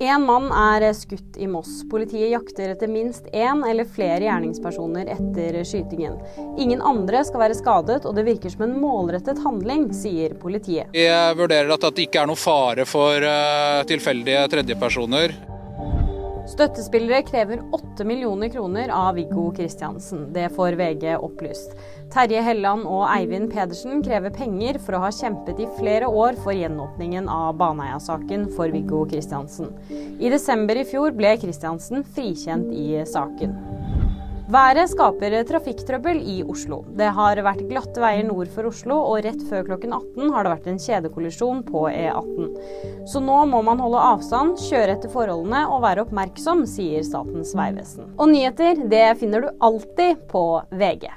En mann er skutt i Moss. Politiet jakter etter minst én eller flere gjerningspersoner etter skytingen. Ingen andre skal være skadet, og det virker som en målrettet handling, sier politiet. Vi vurderer at det ikke er noe fare for eh, tilfeldige tredjepersoner. Støttespillere krever 8 millioner kroner av Viggo Kristiansen. Det får VG opplyst. Terje Helland og Eivind Pedersen krever penger for å ha kjempet i flere år for gjenåpningen av Baneheia-saken for Viggo Kristiansen. I desember i fjor ble Kristiansen frikjent i saken. Været skaper trafikktrøbbel i Oslo. Det har vært glatte veier nord for Oslo, og rett før klokken 18 har det vært en kjedekollisjon på E18. Så nå må man holde avstand, kjøre etter forholdene og være oppmerksom, sier Statens vegvesen. Og nyheter, det finner du alltid på VG.